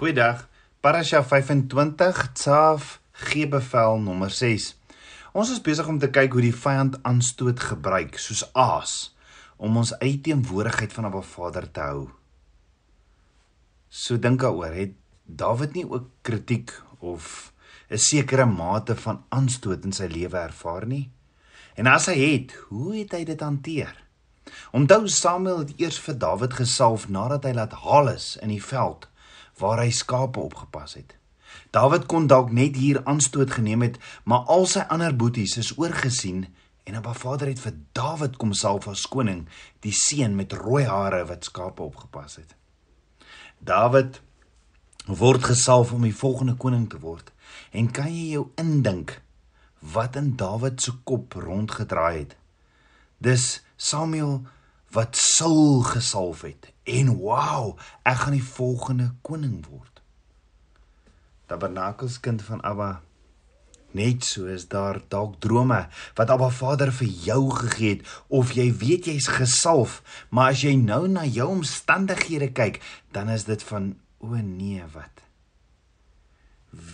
Goeiedag. Parasha 25 Tsaaf gee bevel nommer 6. Ons is besig om te kyk hoe die vyand aanstoot gebruik soos aas om ons uit teenwoordigheid van Abba Vader te hou. So dink daaroor, het Dawid nie ook kritiek of 'n sekere mate van aanstoot in sy lewe ervaar nie? En as hy het, hoe het hy dit hanteer? Onthou Samuel het eers vir Dawid gesalf nadat hy laat haal is in die veld waar hy skape opgepas het. Dawid kon dalk net hier aanstoot geneem het, maar al sy ander boeties is oorgesien en Abba Vader het vir Dawid kom salf as koning, die seun met rooi hare wat skape opgepas het. Dawid word gesalf om die volgende koning te word. En kan jy jou indink wat in Dawid se kop rondgedraai het? Dis Samuel wat Saul gesalf het en wow, ek gaan die volgende koning word. Tabernakels kind van Abba Net so is daar dalk drome wat Abba Vader vir jou gegee het of jy weet jy's gesalf, maar as jy nou na jou omstandighede kyk, dan is dit van o nee, wat?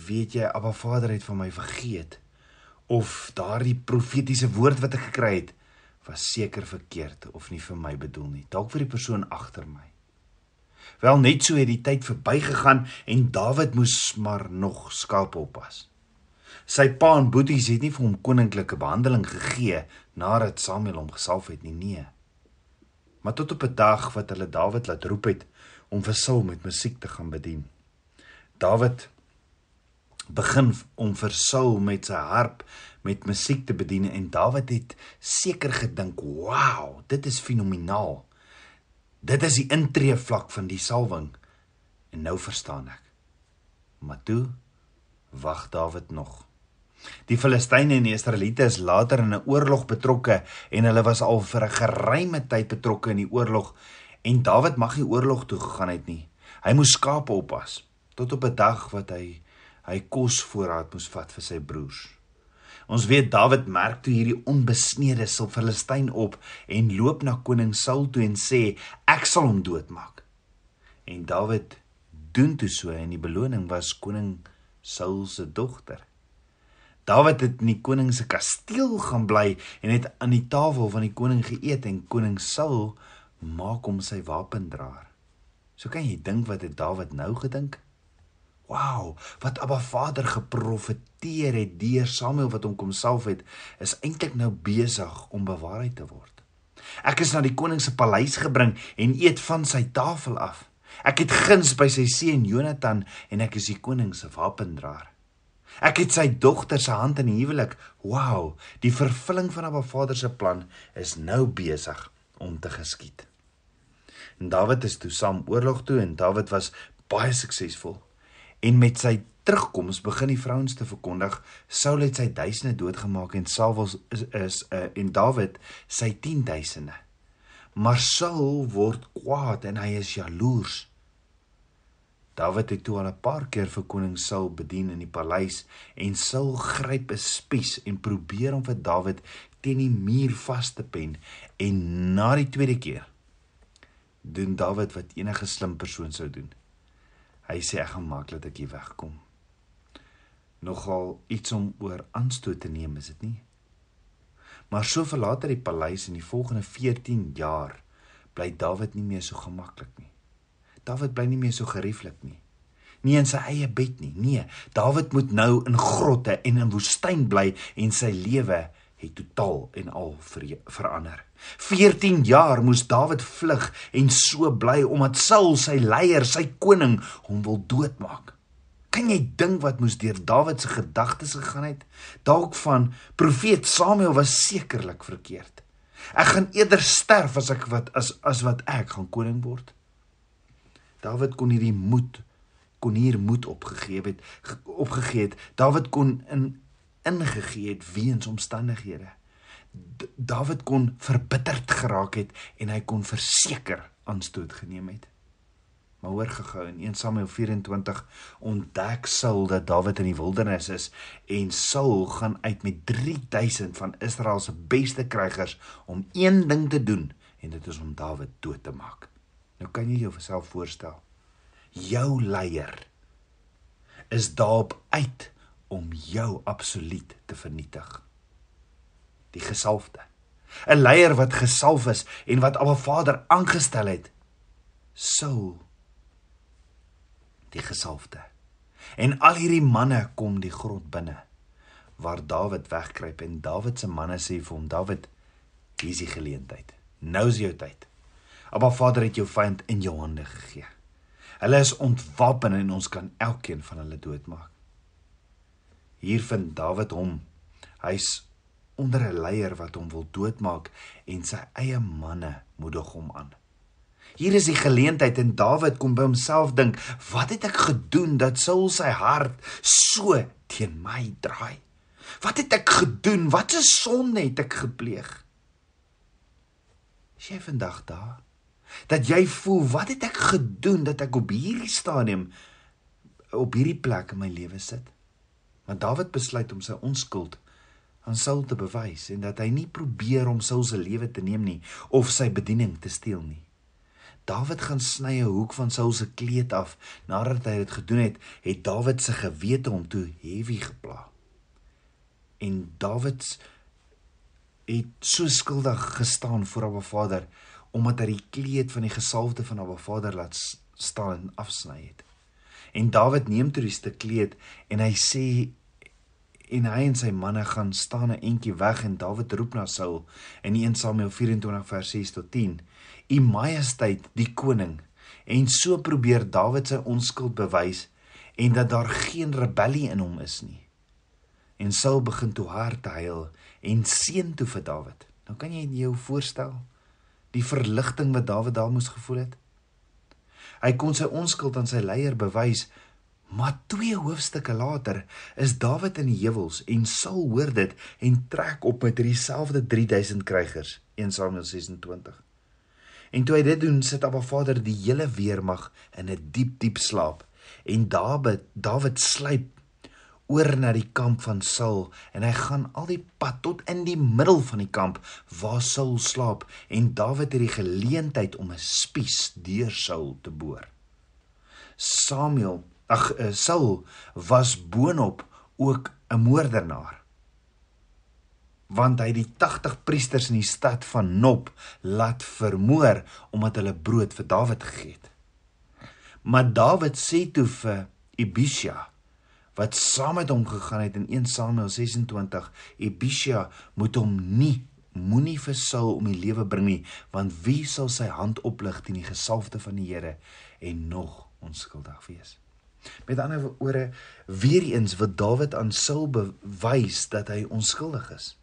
Weet jy Abba Vader het van my vergeet of daardie profetiese woord wat ek gekry het was seker verkeerd of nie vir my bedoel nie, dalk vir die persoon agter my. Wel net so het die tyd verbygegaan en Dawid moes maar nog skape oppas. Sy pa en boeties het nie vir hom koninklike behandeling gegee nadat Samuel hom gesalf het nie, nee. Maar tot op 'n dag wat hulle Dawid laat roep het om vir Saul met musiek te gaan bedien. Dawid begin om vir Saul met sy harp met musiek te bedien en Dawid het seker gedink, "Wow, dit is fenomenaal. Dit is die intree vlak van die salwing." En nou verstaan ek. Maar toe wag Dawid nog. Die Filistyne en die Israeliete is later in 'n oorlog betrokke en hulle was al vir 'n geruime tyd betrokke in die oorlog en Dawid mag nie oorlog toe gegaan het nie. Hy moes skape oppas tot op 'n dag wat hy hy kos voorraad moes vat vir sy broers. Ons weet Dawid merk toe hierdie onbesnede Filistyn op en loop na koning Saul toe en sê ek sal hom doodmaak. En Dawid doen toe so en die beloning was koning Saul se dogter. Dawid het in die koning se kasteel gaan bly en het aan die tafel van die koning geëet en koning Saul maak hom sy wapendraer. So kan jy dink wat het Dawid nou gedink? Wow, wat Abba Vader geprofeteer het deur Samuel wat hom kom salf het, is eintlik nou besig om bewaarheid te word. Ek is na die koning se paleis gebring en eet van sy tafel af. Ek het guns by sy seun Jonathan en ek is die koning se wapendraer. Ek het sy dogter se hand in huwelik. Wow, die vervulling van Abba Vader se plan is nou besig om te geskied. En Dawid is toe saam oorlog toe en Dawid was baie suksesvol. En met sy terugkoms begin die vrouens te verkondig Saul het sy duisende doodgemaak en Saul is is uh, en Dawid sy 10000e. Maar Saul word kwaad en hy is jaloers. Dawid het toe al 'n paar keer vir koning Saul bedien in die paleis en Saul gryp 'n spies en probeer om vir Dawid teen die muur vas te pen en na die tweede keer doen Dawid wat enige slim persoon sou doen. Hy sê ek gaan maak dat ek hier wegkom. Nogal iets om oor aanstoot te neem, is dit nie? Maar so verlaat hy die paleis en die volgende 14 jaar bly Dawid nie meer so gemaklik nie. Dawid bly nie meer so gerieflik nie. Nie in sy eie bed nie. Nee, Dawid moet nou in grotte en in woestyn bly en sy lewe het totaal en al ver verander. 14 jaar moes Dawid vlug en so bly omdat Saul sy leier, sy koning hom wil doodmaak. Kan jy dink wat moes deur Dawid se gedagtes gegaan het? Dalk van profeet Samuel was sekerlik verkeerd. Ek gaan eerder sterf as ek wat as as wat ek gaan koning word. Dawid kon hierdie moed kon hier moed opgegee het opgegee het. Dawid kon in ingegee het weens omstandighede. D Dawid kon verbitterd geraak het en hy kon verseker aanstoot geneem het. Maar hoor gehou in 1 Samuel 24 ontdek Saul dat Dawid in die wildernis is en Saul gaan uit met 3000 van Israel se beste krygers om een ding te doen en dit is om Dawid dood te maak. Nou kan jy jou self voorstel. Jou leier is daarop uit om jou absoluut te vernietig. Die gesalfde. 'n Leier wat gesalf is en wat Abba Vader aangestel het. Saul die gesalfde. En al hierdie manne kom die grot binne waar Dawid wegkruip en Dawid se manne sê vir hom Dawid hier is die geleentheid. Nou is jou tyd. Abba Vader het jou vyand in jou hande gegee. Hulle is ontwapen en ons kan elkeen van hulle doodmaak. Hier vind Dawid hom. Hy's onder 'n leier wat hom wil doodmaak en sy eie manne moedig hom aan. Hier is die geleentheid en Dawid kom by homself dink, wat het ek gedoen dat Saul sy hart so teen my draai? Wat het ek gedoen? Wat 'n sonde het ek gepleeg? Is jy vandag daar? Dat jy voel, wat het ek gedoen dat ek op hierdie stadium op hierdie plek in my lewe sit? Want Dawid besluit om sy onskuld aan Saul te bewys en dat hy nie probeer om Saul se lewe te neem nie of sy bediening te steel nie. Dawid gaan sny 'n hoek van Saul se kleed af. Nadat hy dit gedoen het, het Dawid se gewete hom toe heavy gepla. En Dawid het so skuldig gestaan voor Abba Vader omdat hy die kleed van die gesalfde van Abba Vader laat staan en afsny het. En Dawid neem toe die stuk kleed en hy sê en hy en sy manne gaan staan 'n entjie weg en Dawid roep na Saul in 1 Samuel 24 vers 6 tot 10: "U majesteit, die koning." En so probeer Dawid sy onskuld bewys en dat daar geen rebellie in hom is nie. En Saul begin toe hard te huil en seën toe vir Dawid. Nou kan jy jou voorstel die verligting wat Dawid daar moes gevoel het. Hy kon sy onskuld aan sy leier bewys Maar twee hoofstukke later is Dawid in die heuwels en Saul hoor dit en trek op met dieselfde 3000 krygers 1 Samuel 26. En toe hy dit doen, sit Abba Vader die hele weermag in 'n diep diep slaap en Dawid Dawid sluip oor na die kamp van Saul en hy gaan al die pad tot in die middel van die kamp waar Saul slaap en Dawid het die geleentheid om 'n spies deur Saul te boor. Samuel ag uh, Saul was boonop ook 'n moordenaar. Want hy die 80 priesters in die stad van Nob laat vermoor omdat hulle brood vir Dawid gegee het. Maar Dawid sê toe vir Ebisha wat saam met hom gegaan het in 1 Samuel 26, Ebisha moet hom nie moenie vir Saul om die lewe bring nie, want wie sal sy hand oplig teen die gesalfde van die Here en nog onskuldig wees? Met ander woorde, weer eens wat Dawid aan Saul bewys dat hy onskuldig is.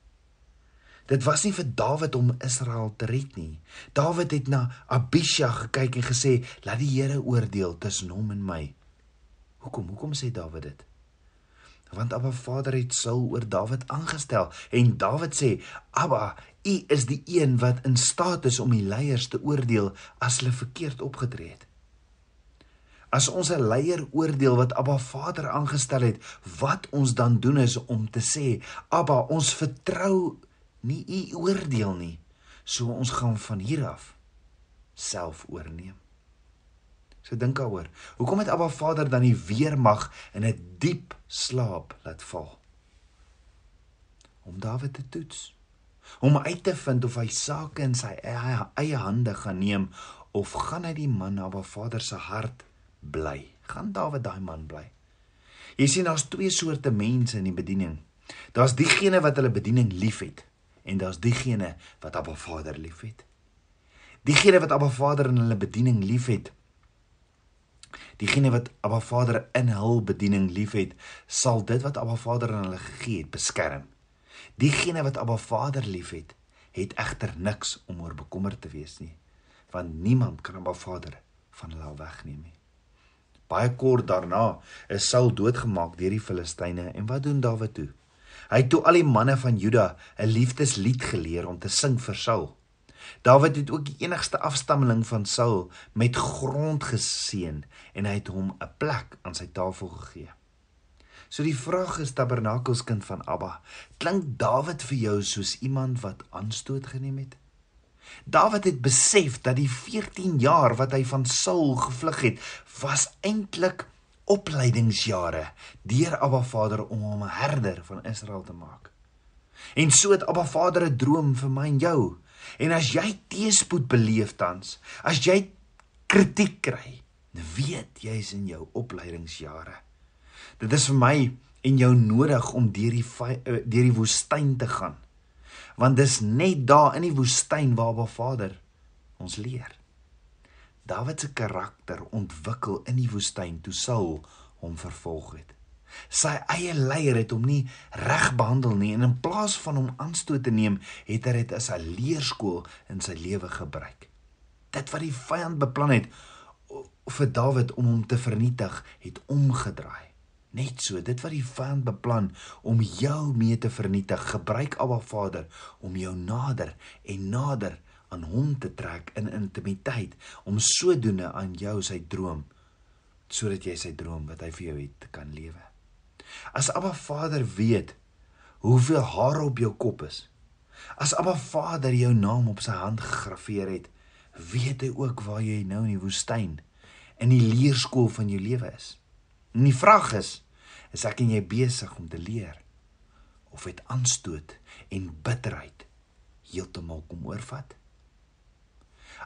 Dit was nie vir Dawid om Israel te red nie. Dawid het na Abisha gekyk en gesê, "Laat die Here oordeel tussen hom en my." Hoekom? Hoekom sê Dawid dit? Want Abba Vader het Saul oor Dawid aangestel en Dawid sê, "Abba, U is die een wat in staat is om die leiers te oordeel as hulle verkeerd opgetree het." As ons 'n leier oordeel wat Abba Vader aangestel het, wat ons dan doen is om te sê, Abba, ons vertrou nie u oordeel nie. So ons gaan van hier af self oorneem. So dink daaroor. Hoekom het Abba Vader dan die weermag in 'n diep slaap laat val? Om Dawid te toets. Om uit te vind of hy sake in sy eie hande gaan neem of gaan hy die man Abba Vader se hart bly. Gaan Dawid daai man bly. Jy sien daar's twee soorte mense in die bediening. Daar's diegene wat hulle bediening liefhet en daar's diegene wat Abba Vader liefhet. Diegene wat Abba Vader in hulle bediening liefhet. Diegene wat Abba Vader in hul bediening liefhet, sal dit wat Abba Vader aan hulle gegee het beskerm. Diegene wat Abba Vader liefhet, het egter niks om oor bekommerd te wees nie, want niemand kan Abba Vader van hulle wegneem nie. Baie kort daarna is Saul doodgemaak deur die Filistyne en wat doen Dawid toe? Hy het toe al die manne van Juda 'n liefdeslied geleer om te sing vir Saul. Dawid het ook die enigste afstammeling van Saul met grond geseën en hy het hom 'n plek aan sy tafel gegee. So die vraag is Tabernakelskind van Abba, klink Dawid vir jou soos iemand wat aanstoot geneem het? Dawid het besef dat die 14 jaar wat hy van Saul gevlug het, was eintlik opleidingsjare deur Abba Vader om hom 'n herder van Israel te maak. En so het Abba Vader 'n droom vir my en jou. En as jy teëspoed beleef tans, as jy kritiek kry, weet jy is in jou opleidingsjare. Dit is vir my en jou nodig om deur die eh, deur die woestyn te gaan. Want dis net daar in die woestyn waar Abba Vader ons leer. Dawid se karakter ontwikkel in die woestyn toe Saul hom vervolg het. Sy eie leier het hom nie reg behandel nie en in plaas van hom aanstoot te neem, het hy dit as 'n leerskool in sy lewe gebruik. Dit wat die vyand beplan het vir Dawid om hom te vernietig, het omgedraai. Net so, dit wat die vyand beplan om jou mee te vernietig, gebruik Abba Vader om jou nader en nader aan hom te trek in intimiteit om sodoende aan jou sy droom sodat jy sy droom wat hy vir jou het kan lewe. As Abba Vader weet hoeveel hare op jou kop is. As Abba Vader jou naam op sy hand gegraveer het, weet hy ook waar jy nou in die woestyn in die leerskool van jou lewe is. En die vraag is, is ek en jy besig om te leer of het aanstoot en bitterheid heeltemal kom oorvat?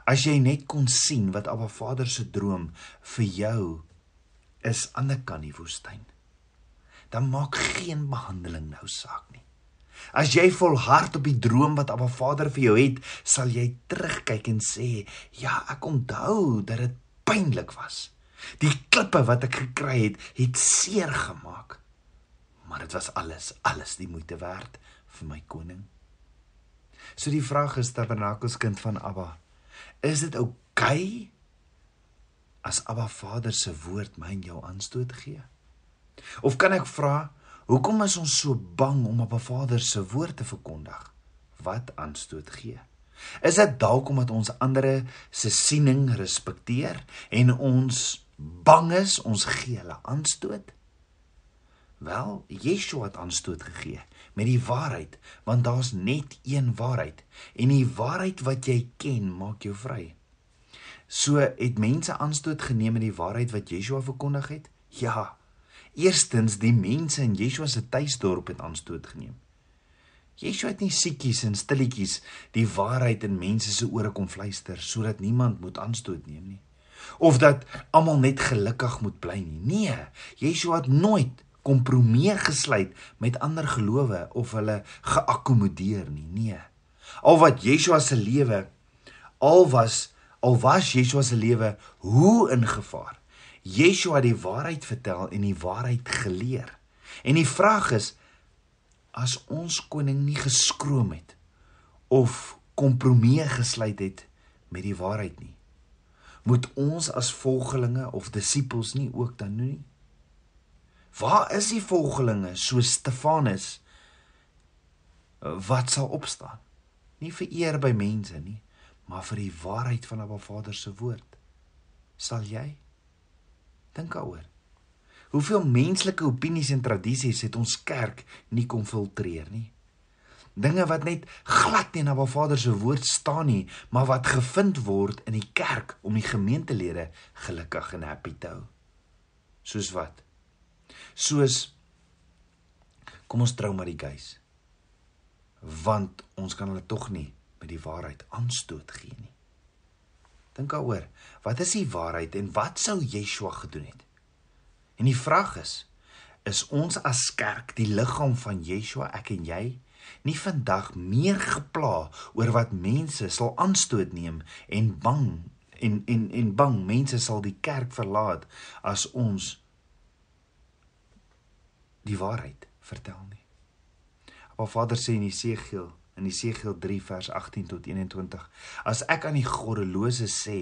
As jy net kon sien wat Abba Vader se droom vir jou is aan die kant die woestyn, dan maak geen behandeling nou saak nie. As jy volhard op die droom wat Abba Vader vir jou het, sal jy terugkyk en sê, "Ja, ek onthou dat dit pynlik was. Die klippe wat ek gekry het, het seer gemaak. Maar dit was alles, alles die moeite werd vir my koning." So die vraag is, tabernakelskind van Abba, Is dit oukei okay as Abba Vader se woord my en jou aanstoot gee? Of kan ek vra, hoekom is ons so bang om Abba Vader se woord te verkondig? Wat aanstoot gee? Is dit dalk omdat ons ander se siening respekteer en ons bang is ons gee hulle aanstoot? Wel, Yeshua het aanstoot gegee met die waarheid, want daar's net een waarheid en die waarheid wat jy ken maak jou vry. So het mense aanstoot geneem met die waarheid wat Yeshua verkondig het? Ja. Eerstens die mense in Yeshua se tuisdorp het aanstoot geneem. Yeshua het nie siekies en stilletjies die waarheid in mense se ore kom fluister sodat niemand moet aanstoot neem nie. Of dat almal net gelukkig moet bly nie. Nee, Yeshua het nooit kompromie gesluit met ander gelowe of hulle geakkommodeer nie. Nee. Al wat Yeshua se lewe al was al was Yeshua se lewe hoe in gevaar. Yeshua die waarheid vertel en die waarheid geleer. En die vraag is as ons koning nie geskroom het of kompromie gesluit het met die waarheid nie moet ons as volgelinge of disippels nie ook dan doen nie Waar is die volgelinge so Stefanus wat sal opstaan? Nie vir eer by mense nie, maar vir die waarheid van Abba Vader se woord. Sal jy dink daaroor? Hoeveel menslike opinies en tradisies het ons kerk nie kom filtreer nie? Dinge wat net glad nie na Abba Vader se woord staan nie, maar wat gevind word in die kerk om die gemeentelede gelukkig en happy te hou. Soos wat? Soos kom ons trou maar die gees. Want ons kan hulle tog nie met die waarheid aanstoot gee nie. Dink daaroor, wat is die waarheid en wat sou Yeshua gedoen het? En die vraag is, is ons as kerk, die liggaam van Yeshua, ek en jy, nie vandag meer gepla oor wat mense sal aanstoot neem en bang en en en bang mense sal die kerk verlaat as ons die waarheid vertel nie. Appa Vader sê in Jesegiel in Jesegiel 3 vers 18 tot 21: As ek aan die goddelose sê,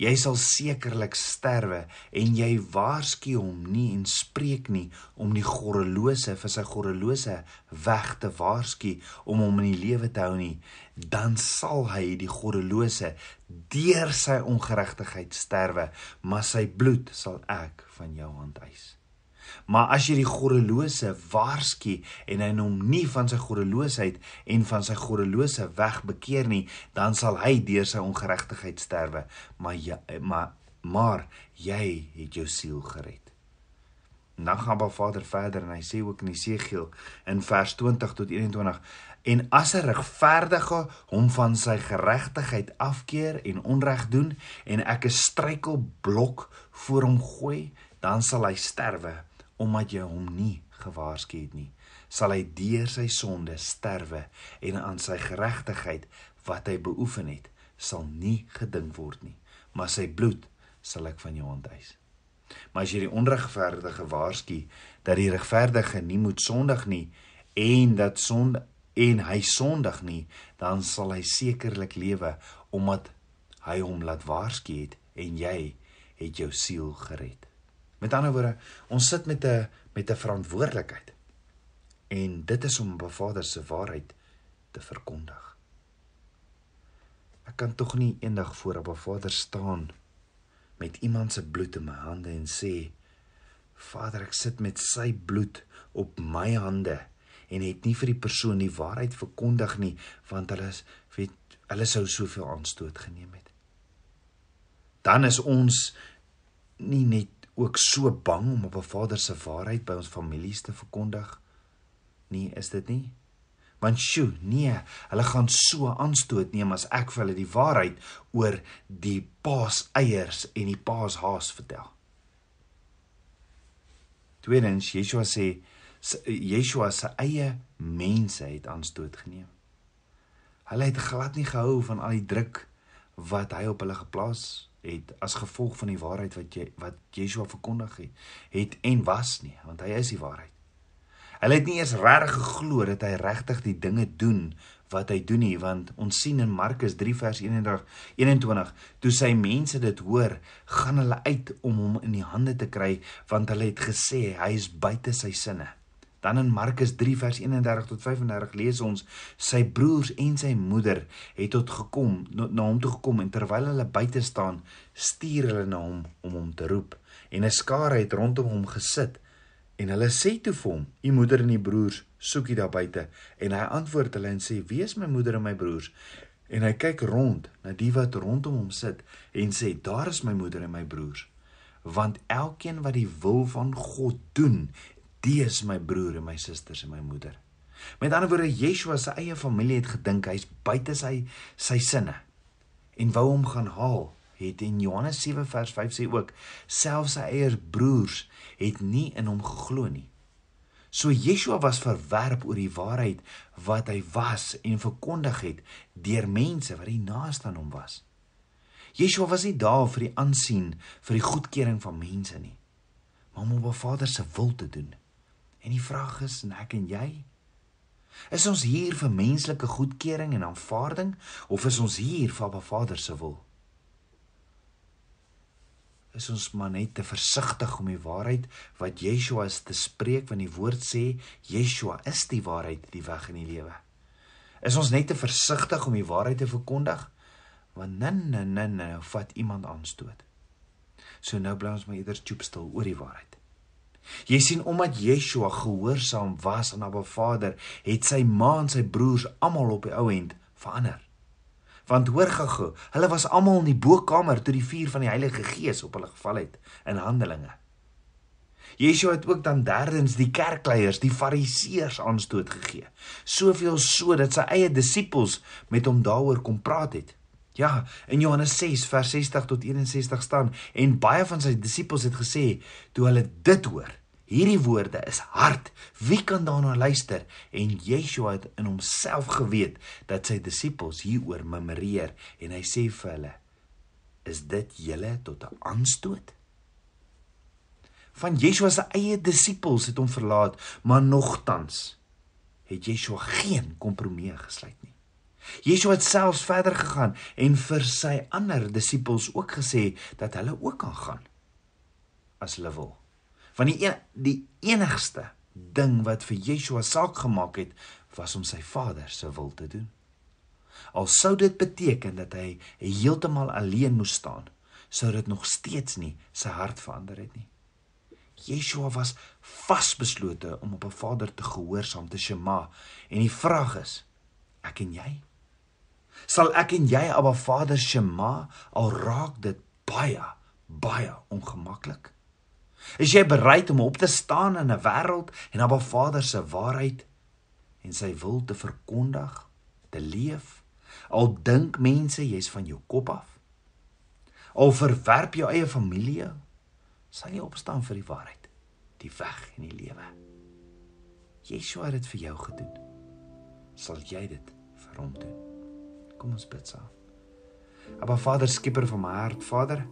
jy sal sekerlik sterwe en jy waarsku hom nie en spreek nie om die goddelose vir sy goddelose weg te waarsku om hom in die lewe te hou nie, dan sal hy die goddelose deur sy ongeregtigheid sterwe, maar sy bloed sal ek van jou hand eis. Maar as jy die goddelose waarsku en hy hom nie van sy goddeloosheid en van sy goddelose weg bekeer nie, dan sal hy deur sy ongeregtigheid sterwe. Maar jy, maar maar jy het jou siel gered. En dan gaan Abba Vader verder en hy sê ook in Jesegiel in vers 20 tot 21 en as 'n regverdige hom van sy geregtigheid afkeer en onreg doen en ek 'n struikelblok voor hom gooi, dan sal hy sterwe omdat jy hom nie gewaarsku het nie. Sal hy deur sy sonde sterwe en aan sy geregtigheid wat hy beoefen het, sal nie gedink word nie, maar sy bloed sal ek van jou onteis. Maar as jy die onregverdige waarsku dat die regverdige nie moet sondig nie en dat sonde en hy sondig nie, dan sal hy sekerlik lewe omdat hy hom laat waarsku het en jy het jou siel gered. Met ander woorde, ons sit met 'n met 'n verantwoordelikheid. En dit is om Vader se waarheid te verkondig. Ek kan tog nie eendag voor op Vader staan met iemand se bloed in my hande en sê Vader, ek sit met sy bloed op my hande en het nie vir die persoon die waarheid verkondig nie want hulle is weet hulle sou soveel aanstoot geneem het. Dan is ons nie net ook so bang om op 'n Vader se waarheid by ons families te verkondig nie, is dit nie? Want sjoe, nee, hulle gaan so aanstoot neem as ek vir hulle die waarheid oor die paas eiers en die paas haas vertel. Tweedens, Yeshua sê Yeshua se eie mense het aanstoot geneem. Hulle het glad nie gehou van al die druk wat hy op hulle geplaas het as gevolg van die waarheid wat jy wat Yeshua verkondig het, het en was nie, want hy is die waarheid. Hulle het nie eens regtig geglo dat hy regtig die dinge doen wat hy doen nie, want ons sien in Markus 3 vers 21 21 toe sy mense dit hoor, gaan hulle uit om hom in die hande te kry want hulle het gesê hy is buite sy sinne. Dan in Markus 3 vers 31 tot 35 lees ons sy broers en sy moeder het tot gekom na hom toe gekom en terwyl hulle buite staan, stuur hulle na hom om hom te roep en 'n skare het rondom hom gesit En hulle sê toe vir hom: "U moeder en u broers soek hier daar buite." En hy antwoord hulle en sê: "Wie is my moeder en my broers?" En hy kyk rond na die wat rondom hom sit en sê: "Daar is my moeder en my broers." Want elkeen wat die wil van God doen, die is my broer en my susters en my moeder. Met ander woorde, Yeshua se eie familie het gedink hy's buite sy sy sinne en wou hom gaan haal het in Johannes 7 vers 5 sê ook selfs sy eie broers het nie in hom geglo nie. So Yeshua was verwerp oor die waarheid wat hy was en verkondig het deur mense wat die naaste aan hom was. Yeshua was nie daar vir die aansien vir die goedkeuring van mense nie, maar om op 'n Vader se wil te doen. En die vraag is, en ek en jy, is ons hier vir menslike goedkeuring en aanvaarding of is ons hier vir 'n Vader se wil? is ons maar net te versigtig om die waarheid wat Yeshua is te spreek want die woord sê Yeshua is die waarheid, die weg en die lewe. Is ons net te versigtig om die waarheid te verkondig want nin nin nin vat iemand aanstoot. So nou bly ons maar eerder stoepstil oor die waarheid. Jy sien omdat Yeshua gehoorsaam was aan Abba Vader, het sy ma en sy broers almal op die ou end verander want hoor gou, hulle was almal in die bokkamer toe die vuur van die Heilige Gees op hulle geval het in Handelinge. Yeshua het ook dan derdens die kerkleiers, die fariseërs aanstoot gegee. Soveel so dat sy eie disippels met hom daaroor kom praat het. Ja, in Johannes 6 vers 60 tot 61 staan en baie van sy disippels het gesê toe hulle dit hoor, Hierdie woorde is hard. Wie kan daarna luister? En Yeshua het in homself geweet dat sy disippels hieroor memoreer en hy sê vir hulle: "Is dit julle tot 'n aanstoot?" Van Yeshua se eie disippels het hom verlaat, maar nogtans het Yeshua geen kompromie gesluit nie. Yeshua het selfs verder gegaan en vir sy ander disippels ook gesê dat hulle ook kan gaan as hulle wil. Want die een, die enigste ding wat vir Yeshua saak gemaak het, was om sy Vader se wil te doen. Al sou dit beteken dat hy heeltemal alleen moes staan, sou dit nog steeds nie sy hart verander het nie. Yeshua was vasbeslote om op 'n Vader te gehoorsaam te shema en die vraag is, ek en jy? Sal ek en jy 'n Vader shema al raak dit baie baie ongemaklik? Is jy bereid om op te staan in 'n wêreld en Abba Vader se waarheid en sy wil te verkondig, te leef? Al dink mense jy's van jou kop af. Al verwerp jou eie familie, sal jy opstaan vir die waarheid, die weg en die lewe. Yeshua het dit vir jou gedoen. Sal jy dit vir hom doen? Kom ons bid saam. Abba Vader, skieper van my hart, Vader,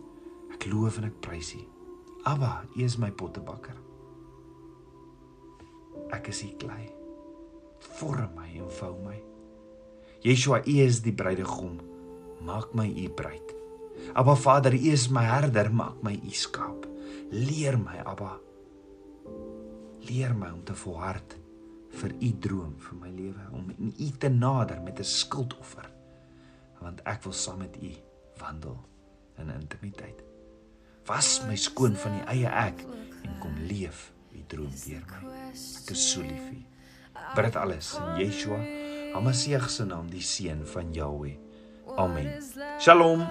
ek loof en ek prys U. Abba, U is my pottebakker. Ek is U klei. Vorm my en vou my. Yeshua, U is die bruidegom. Maak my U bruid. Abba Vader, U is my herder, maak my U skaap. Leer my, Abba. Leer my om te volhard vir U droom vir my lewe, om in U te nader met 'n skuldoffer. Want ek wil saam met U wandel in intimiteit was my skoon van die eie ek en kom leef die droom deur my. Ek is so lief vir U. Bid dit alles in Yeshua, Hamasieg se naam, die seun van Jahweh. Amen. Shalom.